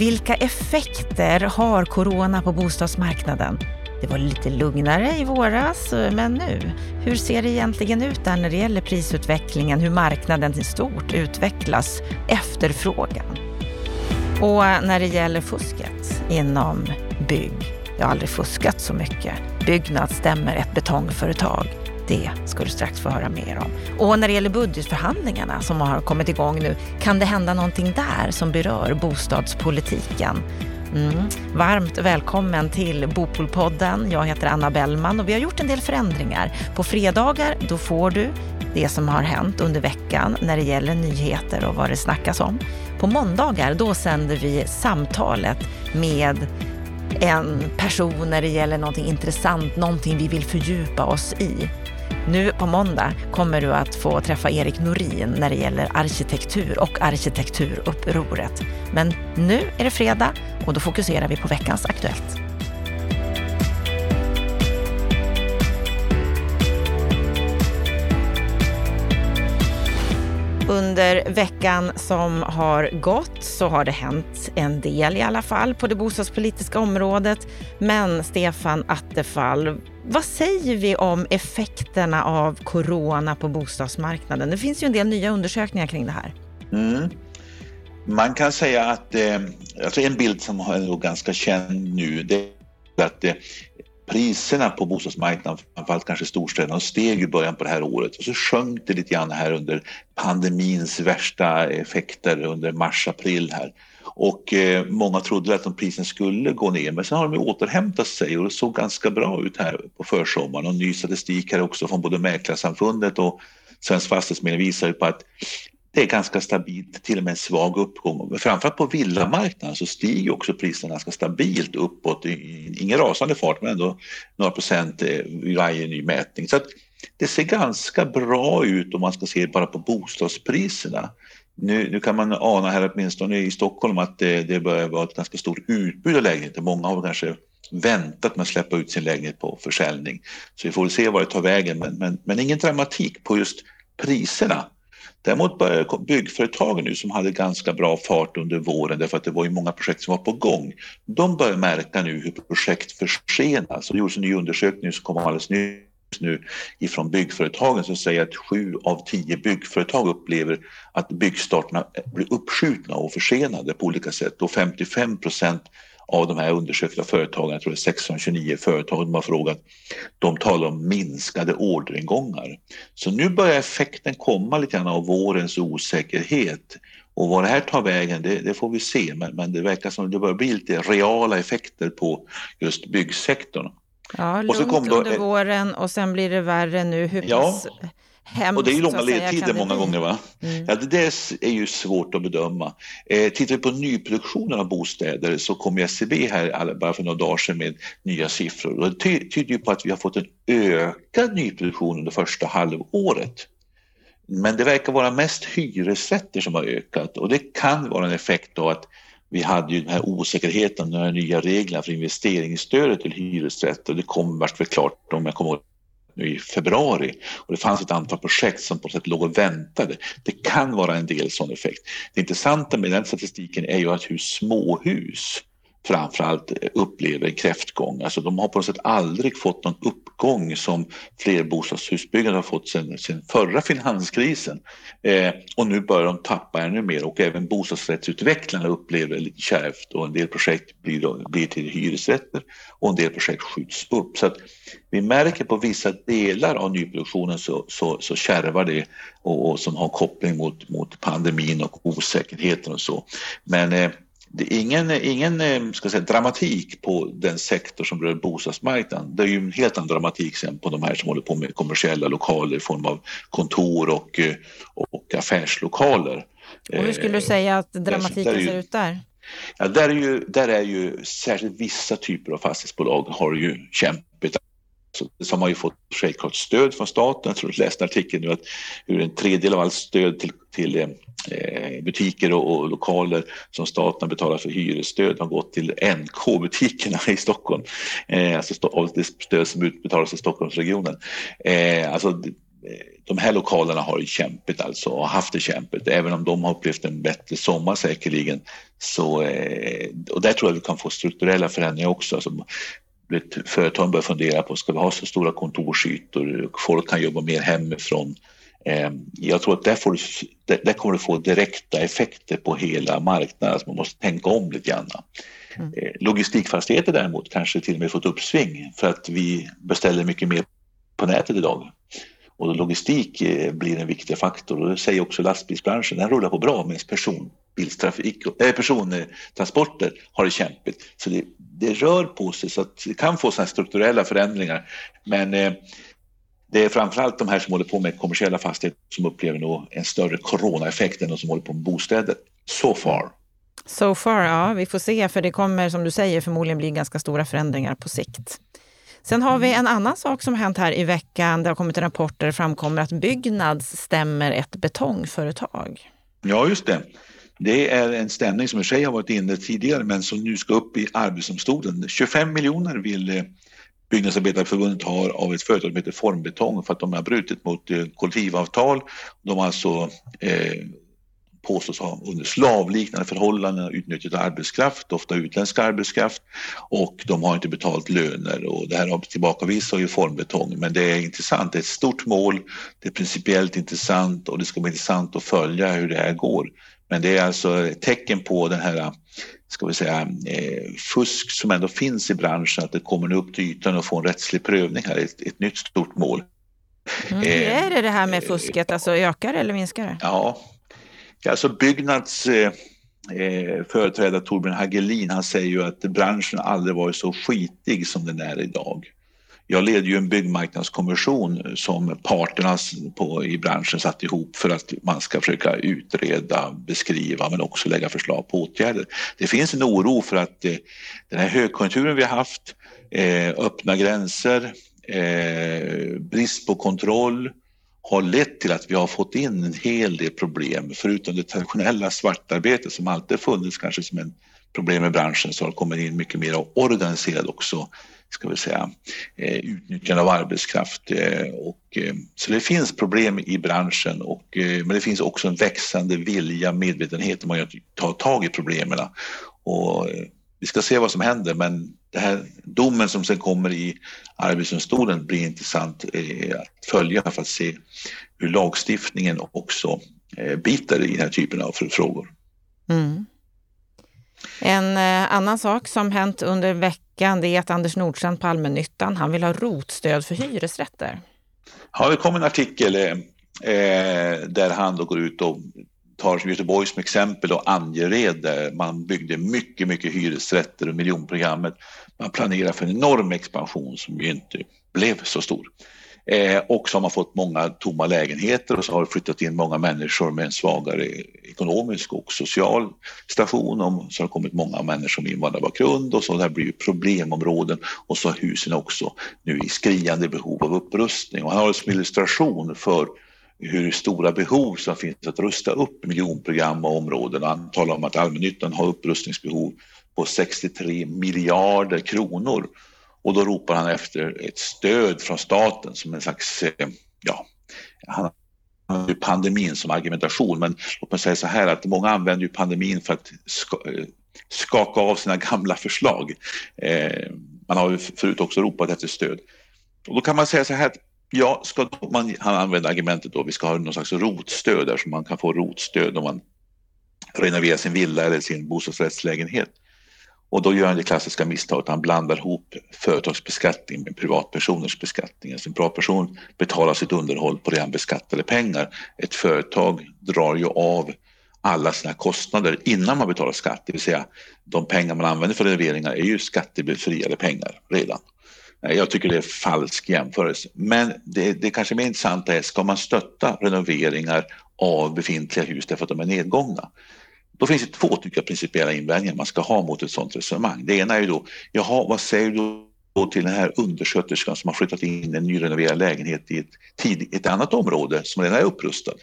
Vilka effekter har corona på bostadsmarknaden? Det var lite lugnare i våras, eh, men nu? Hur ser det egentligen ut där när det gäller prisutvecklingen, hur marknaden i stort utvecklas, efterfrågan? Och när det gäller fusket inom bygg, jag har aldrig fuskat så mycket. Byggnads stämmer ett betongföretag. Det ska du strax få höra mer om. Och när det gäller budgetförhandlingarna som har kommit igång nu, kan det hända någonting där som berör bostadspolitiken? Mm. Varmt välkommen till Bopolpodden. Jag heter Anna Bellman och vi har gjort en del förändringar. På fredagar då får du det som har hänt under veckan när det gäller nyheter och vad det snackas om. På måndagar då sänder vi samtalet med en person när det gäller någonting intressant, någonting vi vill fördjupa oss i. Nu på måndag kommer du att få träffa Erik Norin när det gäller arkitektur och arkitekturupproret. Men nu är det fredag och då fokuserar vi på veckans Aktuellt. Under veckan som har gått så har det hänt en del i alla fall på det bostadspolitiska området. Men Stefan Attefall, vad säger vi om effekterna av corona på bostadsmarknaden? Det finns ju en del nya undersökningar kring det här. Mm. Man kan säga att eh, alltså en bild som är ganska känd nu det är att eh, priserna på bostadsmarknaden, framförallt kanske storstäderna, steg i början på det här året och så sjönk det lite grann här under pandemins värsta effekter under mars-april här. Och eh, många trodde att de skulle gå ner men sen har de återhämtat sig och det såg ganska bra ut här på försommaren och ny statistik här också från både Mäklarsamfundet och Svensk Fastighetsförmedling visar ju på att det är ganska stabilt, till och med en svag uppgång. Framförallt på villamarknaden så stiger också priserna ganska stabilt uppåt. Ingen rasande fart men ändå några procent i vid varje ny mätning. Så det ser ganska bra ut om man ska se bara på bostadspriserna. Nu, nu kan man ana här åtminstone i Stockholm att det, det börjar vara ett ganska stort utbud av lägenheter. Många har kanske väntat med att släppa ut sin lägenhet på försäljning. Så vi får väl se var det tar vägen men, men, men ingen dramatik på just priserna. Däremot börjar byggföretagen nu som hade ganska bra fart under våren därför att det var ju många projekt som var på gång. De börjar märka nu hur projekt försenas. Det gjordes en ny undersökning som kom alldeles nyss nu ifrån byggföretagen som säger att sju av tio byggföretag upplever att byggstarterna blir uppskjutna och försenade på olika sätt och 55 procent av de här undersökta företagen, jag tror det är 629 företag de har frågat, de talar om minskade orderingångar. Så nu börjar effekten komma lite grann av vårens osäkerhet. Och vad det här tar vägen, det, det får vi se, men, men, det verkar som att det börjar bli lite reala effekter på just byggsektorn. Ja, lugnt och så kom då, under våren och sen blir det värre nu. Hur ja, hemskt. Och det är ju långa ledtider många gånger. Va? Mm. Ja, det är ju svårt att bedöma. Eh, tittar vi på nyproduktionen av bostäder så kom SCB här bara för några dagar sedan med nya siffror. Och det tyder ju på att vi har fått en ökad nyproduktion under första halvåret. Men det verkar vara mest hyresrätter som har ökat och det kan vara en effekt av att vi hade ju den här osäkerheten, de här nya reglerna för investeringsstödet till hyresrätter. Det kom vart väl klart om jag kommer ihåg nu i februari och det fanns ett antal projekt som på något sätt låg och väntade. Det kan vara en del sån effekt. Det intressanta med den statistiken är ju att hur småhus framförallt upplever kräftgång. Alltså de har på något sätt aldrig fått någon uppgång som flerbostadshusbyggare har fått sedan, förra finanskrisen. Eh, och nu börjar de tappa ännu mer och även bostadsrättsutvecklarna upplever det lite kärvt och en del projekt blir, blir till hyresrätter och en del projekt skjuts upp. Så att vi märker på vissa delar av nyproduktionen så, så, så kärvar det och, och som har koppling mot, mot pandemin och osäkerheten och så. Men eh, det är ingen, ingen eh, ska säga, dramatik på den sektor som rör bostadsmarknaden. Det är ju en helt annan dramatik sen på de här som håller på med kommersiella lokaler i form av kontor och, eh, och affärslokaler. Och hur skulle du eh, säga att dramatiken ju, ser ut där? Ja, där, är ju, där är ju särskilt vissa typer av fastighetsbolag har ju kämpigt som har ju fått självklart stöd från staten. Jag tror läste en artikel nu att hur en tredjedel av allt stöd till, till eh, eh, butiker och, och, lokaler som staten betalar för hyresstöd har gått till NK-butikerna i Stockholm. Eh, alltså av det stöd som utbetalas i Stockholmsregionen. Eh, alltså eh, de här lokalerna har det kämpigt alltså och haft det kämpigt. Även om de har upplevt en bättre sommar säkerligen. Så, och där tror jag vi kan få strukturella förändringar också. Alltså, företagen börjar fundera på, ska vi ha så stora kontorsytor? Folk kan jobba mer hemifrån. Eh, jag tror att där, får, där kommer det få direkta effekter på hela marknaden. Alltså man måste tänka om lite grann. Mm. Logistikfastigheter däremot kanske till och med fått uppsving för att vi beställer mycket mer på nätet idag. Och logistik eh, blir en viktig faktor och det säger också lastbilsbranschen, den rullar på bra medan personbilstrafik, äh, eh, persontransporter har det kämpigt. Så det, det rör på sig så att det kan få sådana strukturella förändringar. Men eh, det är framförallt de här som håller på med kommersiella fastigheter som upplever nog en större coronaeffekt än de som håller på med bostäder. So far. So far, ja. Vi får se, för det kommer som du säger förmodligen bli ganska stora förändringar på sikt. Sen har vi en annan sak som har hänt här i veckan. Det har kommit en rapport där det framkommer att Byggnads stämmer ett betongföretag. Ja, just det. Det är en stämning som i sig har varit inne tidigare men som nu ska upp i Arbetsdomstolen. 25 miljoner vill eh, Byggnadsarbetareförbundet ha av ett företag som heter Formbetong för att de har brutit mot eh, kollektivavtal. De har alltså eh, påstås ha under slavliknande förhållanden utnyttjat arbetskraft, ofta utländsk arbetskraft och de har inte betalt löner och det här har tillbakavisat ju Formbetong men det är intressant, det är ett stort mål, det är principiellt intressant och det ska bli intressant att följa hur det här går. Men det är alltså ett tecken på den här ska vi säga, eh, fusk som ändå finns i branschen, att det kommer upp till ytan och får en rättslig prövning här, ett, ett nytt stort mål. Mm. Eh, är det det här med fusket, alltså ökar eller minskar det? Ja, Alltså Byggnads eh, eh, företrädare Torbjörn Hagelin, han säger ju att branschen aldrig varit så skitig som den är idag. Jag leder ju en byggmarknadskommission som parterna på, i branschen satt ihop för att man ska försöka utreda, beskriva men också lägga förslag på åtgärder. Det finns en oro för att eh, den här högkonjunkturen vi har haft, eh, öppna gränser, eh, brist på kontroll, har lett till att vi har fått in en hel del problem. Förutom det traditionella svartarbetet som alltid funnits kanske som en problem i branschen så har det kommit in mycket mer organiserad också ska vi säga, eh, utnyttjande av arbetskraft. Eh, och, eh, så det finns problem i branschen och, men det finns också en växande vilja, medvetenhet om att ta tag i problemen. Och vi ska se vad som händer men det här domen som sen kommer i Arbetsdomstolen blir intressant eh, att följa för att se hur lagstiftningen också eh, biter i den här typen av frågor. Mm. En eh, annan sak som hänt under veckan det är att Anders Nordstrand på allmännyttan, han vill ha rotstöd för hyresrätter. Ja, det kom en artikel eh, där han då går ut och tar Göteborg som exempel och Angered där man byggde mycket, mycket hyresrätter och miljonprogrammet. Man planerar för en enorm expansion som ju inte blev så stor. Eh, och så har man fått många tomma lägenheter och så har det flyttat in många människor med en svagare ekonomisk och social station och så har det kommit många människor med invandrarbakgrund och så där blir problemområden och så har husen också nu i skriande behov av upprustning. Och han har det som illustration för hur stora behov som finns att rusta upp miljonprogram och områden. Han talar om att allmännyttan har upprustningsbehov på 63 miljarder kronor. Och då ropar han efter ett stöd från staten som en slags, eh, ja, han använder pandemin som argumentation, men låt mig säga så här att många använder ju pandemin för att eh, skaka av sina gamla förslag. Eh, man har ju förut också ropat efter stöd. Och då kan man säga så här att Ja, ska man, han använder argumentet då vi ska ha någon slags rotstöd där så man kan få rotstöd om man renoverar sin villa eller sin bostadsrättslägenhet. Och då gör han det klassiska misstaget att han blandar ihop företagsbeskattning med privatpersoners beskattning. Alltså en privatperson betalar sitt underhåll på redan beskattade pengar. Ett företag drar ju av alla sina kostnader innan man betalar skatt, det vill säga de pengar man använder för renoveringar är ju skattebefriade pengar redan. Eh, jag tycker det är falsk jämförelse. Men det, det kanske mer intressanta är, ska man stötta renoveringar av befintliga hus därför att de är nedgångna? Då finns det två tycker jag, principiella invändningar man ska ha mot ett sådant resonemang. Det ena är ju då, jaha, vad säger du då till den här undersköterskan som har flyttat in en nyrenoverad lägenhet i ett, tid, ett annat område som redan är upprustad?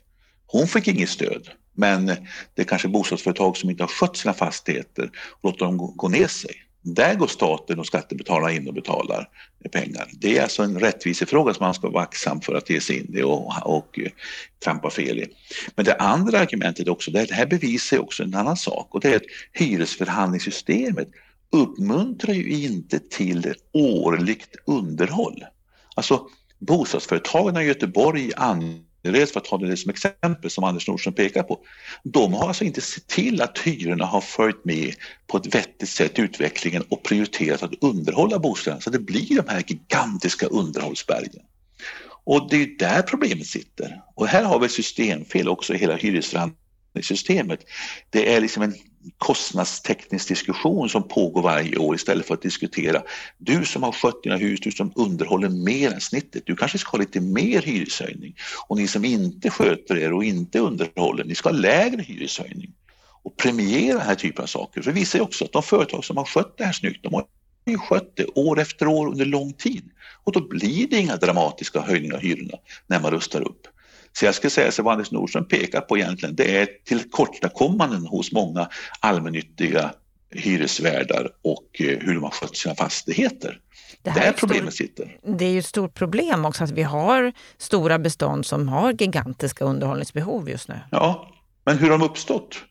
Hon fick inget stöd, men det är kanske bostadsföretag som inte har skött sina fastigheter och låter dem gå ner sig där går staten och skattebetalarna in och betalar pengar. Det är alltså en rättvisefråga som man ska vara aktsam för att ge sig in i och, och och trampa fel i. Men det andra argumentet också, det här bevisar också en annan sak och det är att hyresförhandlingssystemet uppmuntrar ju inte till årligt underhåll. Alltså bostadsföretagen i Göteborg Angered, för att ta det som exempel som Anders Nordström pekar på, de har alltså inte sett till att hyrorna har följt med på ett vettigt sätt i utvecklingen och prioriterat att underhålla bostäderna så det blir de här gigantiska underhållsbergen. Och det är där problemet sitter. Och här har vi ett systemfel också i hela hyresförhandlingssystemet. Det är liksom en kostnadsteknisk diskussion som pågår varje år istället för att diskutera du som har skött dina hus, du som underhåller mer än snittet, du kanske ska ha lite mer hyreshöjning och ni som inte sköter er och inte underhåller, ni ska ha lägre hyreshöjning och premiera den här typen av saker. För det visar ju också att de företag som har skött det här snyggt, de har ju skött det år efter år under lång tid och då blir det inga dramatiska höjningar av hyrorna när man rustar upp. Så jag skulle säga att vad Anders Nordström pekar på egentligen, det är tillkortakommanden hos många allmännyttiga hyresvärdar och eh, hur de har skött sina fastigheter. Det Där problemet stor, sitter. Det är ju ett stort problem också att vi har stora bestånd som har gigantiska underhållningsbehov just nu. Ja, men hur har de uppstått?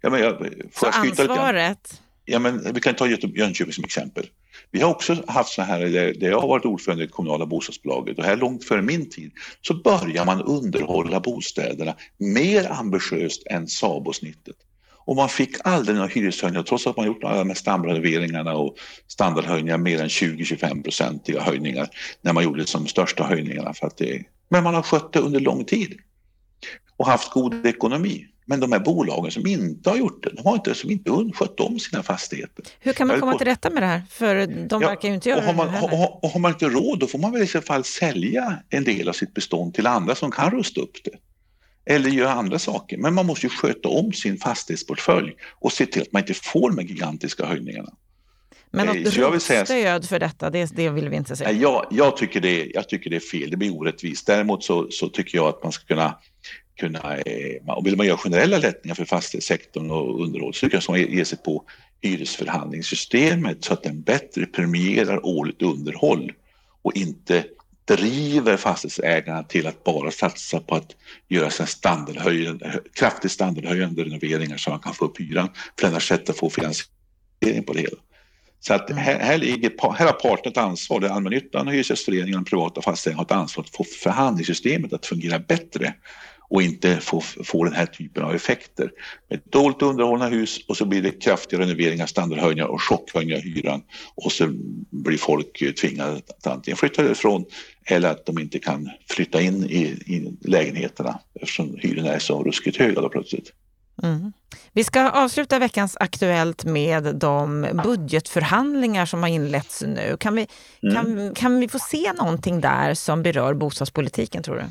Ja, men jag, får Så jag ansvaret? Ja, men vi kan ta Jönköping som exempel. Vi har också haft så här, där jag har varit ordförande i det kommunala bostadsbolaget och här långt före min tid så börjar man underhålla bostäderna mer ambitiöst än SABO-snittet. Och man fick aldrig några hyreshöjningar trots att man gjort alla de här standardrenoveringarna och standardhöjningar mer än 20-25 procentiga höjningar när man gjorde de största höjningarna. För att det, men man har skött det under lång tid och haft god ekonomi. Men de här bolagen som inte har gjort det, de har inte, som inte skött om sina fastigheter. Hur kan man komma till rätta med det här? För de ja, verkar ju inte göra har man, det heller. Och, och har man inte råd, då får man väl i så fall sälja en del av sitt bestånd till andra som kan rusta upp det. Eller göra andra saker. Men man måste ju sköta om sin fastighetsportfölj och se till att man inte får de här gigantiska höjningarna. Men något ROT-stöd för detta, det, det vill vi inte se. Jag, jag, tycker det, jag tycker det är fel, det blir orättvist. Däremot så, så tycker jag att man ska kunna kunna, eh, och vill man göra generella lättnader för fastighetssektorn och underhåll så att man ge sig på hyresförhandlingssystemet så att den bättre premierar årligt underhåll och inte driver fastighetsägarna till att bara satsa på att göra sig standardhöjande, kraftigt standardhöjande renoveringar så man kan få upp hyran för annars sätt att få finansiering på det hela. Så att här, här, ligger, här har parterna ett ansvar, det allmännyttan, hyresgästföreningen och privata fastighetsägare har ett ansvar att få förhandlingssystemet att fungera bättre och inte få, få den här typen av effekter. Med dåligt underhållna hus och så blir det kraftiga renoveringar, standardhöjningar och chockhöjningar av hyran och så blir folk tvingade att antingen flytta ifrån eller att de inte kan flytta in i, i lägenheterna eftersom hyrorna är så ruskigt höga då plötsligt. Mm. Vi ska avsluta veckans Aktuellt med de budgetförhandlingar som har inletts nu. Kan vi, mm. kan, kan vi få se någonting där som berör bostadspolitiken tror du?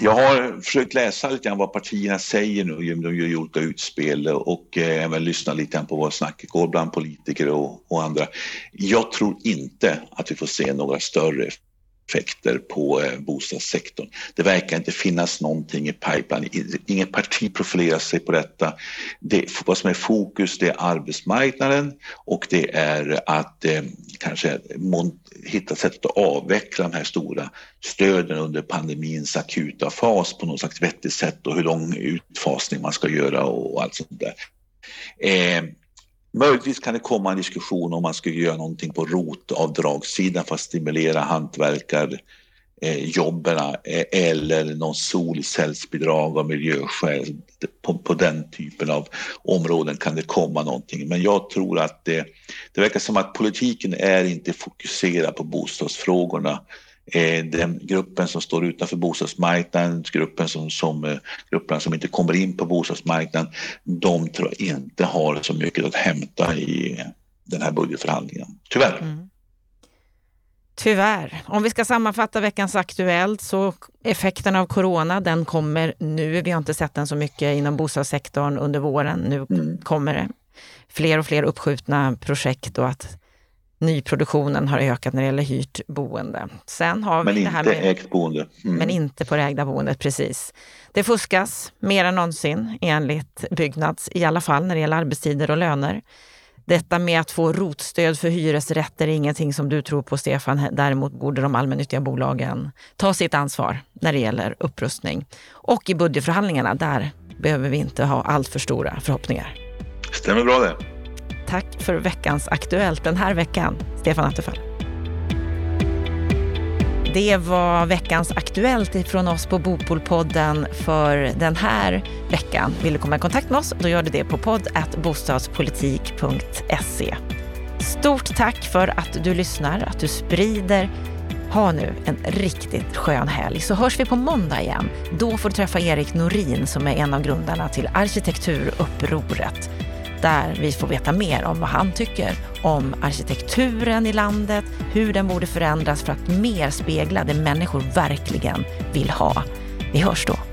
Jag har försökt läsa lite grann vad partierna säger nu, de gör olika utspel och eh, även lyssna lite grann på vad snacket går bland politiker och, och andra. Jag tror inte att vi får se några större effekter på eh, bostadssektorn. Det verkar inte finnas någonting i pipeline. Inget parti profilerar sig på detta. Det, vad som är fokus det är arbetsmarknaden och det är att eh, kanske hitta sätt att avveckla de här stora stöden under pandemins akuta fas på något slags vettigt sätt och hur lång utfasning man ska göra och allt sånt där. Eh, Möjligtvis kan det komma en diskussion om man ska göra någonting på rotavdragssidan för att stimulera hantverkarjobben eh, eh, eller någon solcellsbidrag av miljöskäl. På, på, den typen av områden kan det komma någonting. Men jag tror att det, det verkar som att politiken är inte fokuserad på bostadsfrågorna den gruppen som står utanför bostadsmarknaden, gruppen som, som, eh, grupperna som inte kommer in på bostadsmarknaden, de tror jag inte har så mycket att hämta i den här budgetförhandlingen. Tyvärr. Mm. Tyvärr. Om vi ska sammanfatta veckans Aktuellt så effekten av corona, den kommer nu. Vi har inte sett den så mycket inom bostadssektorn under våren. Nu mm. kommer det fler och fler uppskjutna projekt och att nyproduktionen har ökat när det gäller hyrt boende. Sen har vi men det här med, ägt boende. Mm. Men inte på det ägda boendet, precis. Det fuskas mer än någonsin enligt Byggnads, i alla fall när det gäller arbetstider och löner. Detta med att få rotstöd för hyresrätter är ingenting som du tror på, Stefan. Däremot borde de allmännyttiga bolagen ta sitt ansvar när det gäller upprustning. Och i budgetförhandlingarna, där behöver vi inte ha allt för stora förhoppningar. Stämmer bra det. Tack för veckans Aktuellt den här veckan, Stefan Attefall. Det var veckans Aktuellt ifrån oss på Bopolpodden för den här veckan. Vill du komma i kontakt med oss, då gör du det på podd.bostadspolitik.se. Stort tack för att du lyssnar, att du sprider. Ha nu en riktigt skön helg, så hörs vi på måndag igen. Då får du träffa Erik Norin som är en av grundarna till Arkitekturupproret där vi får veta mer om vad han tycker om arkitekturen i landet, hur den borde förändras för att mer spegla det människor verkligen vill ha. Vi hörs då.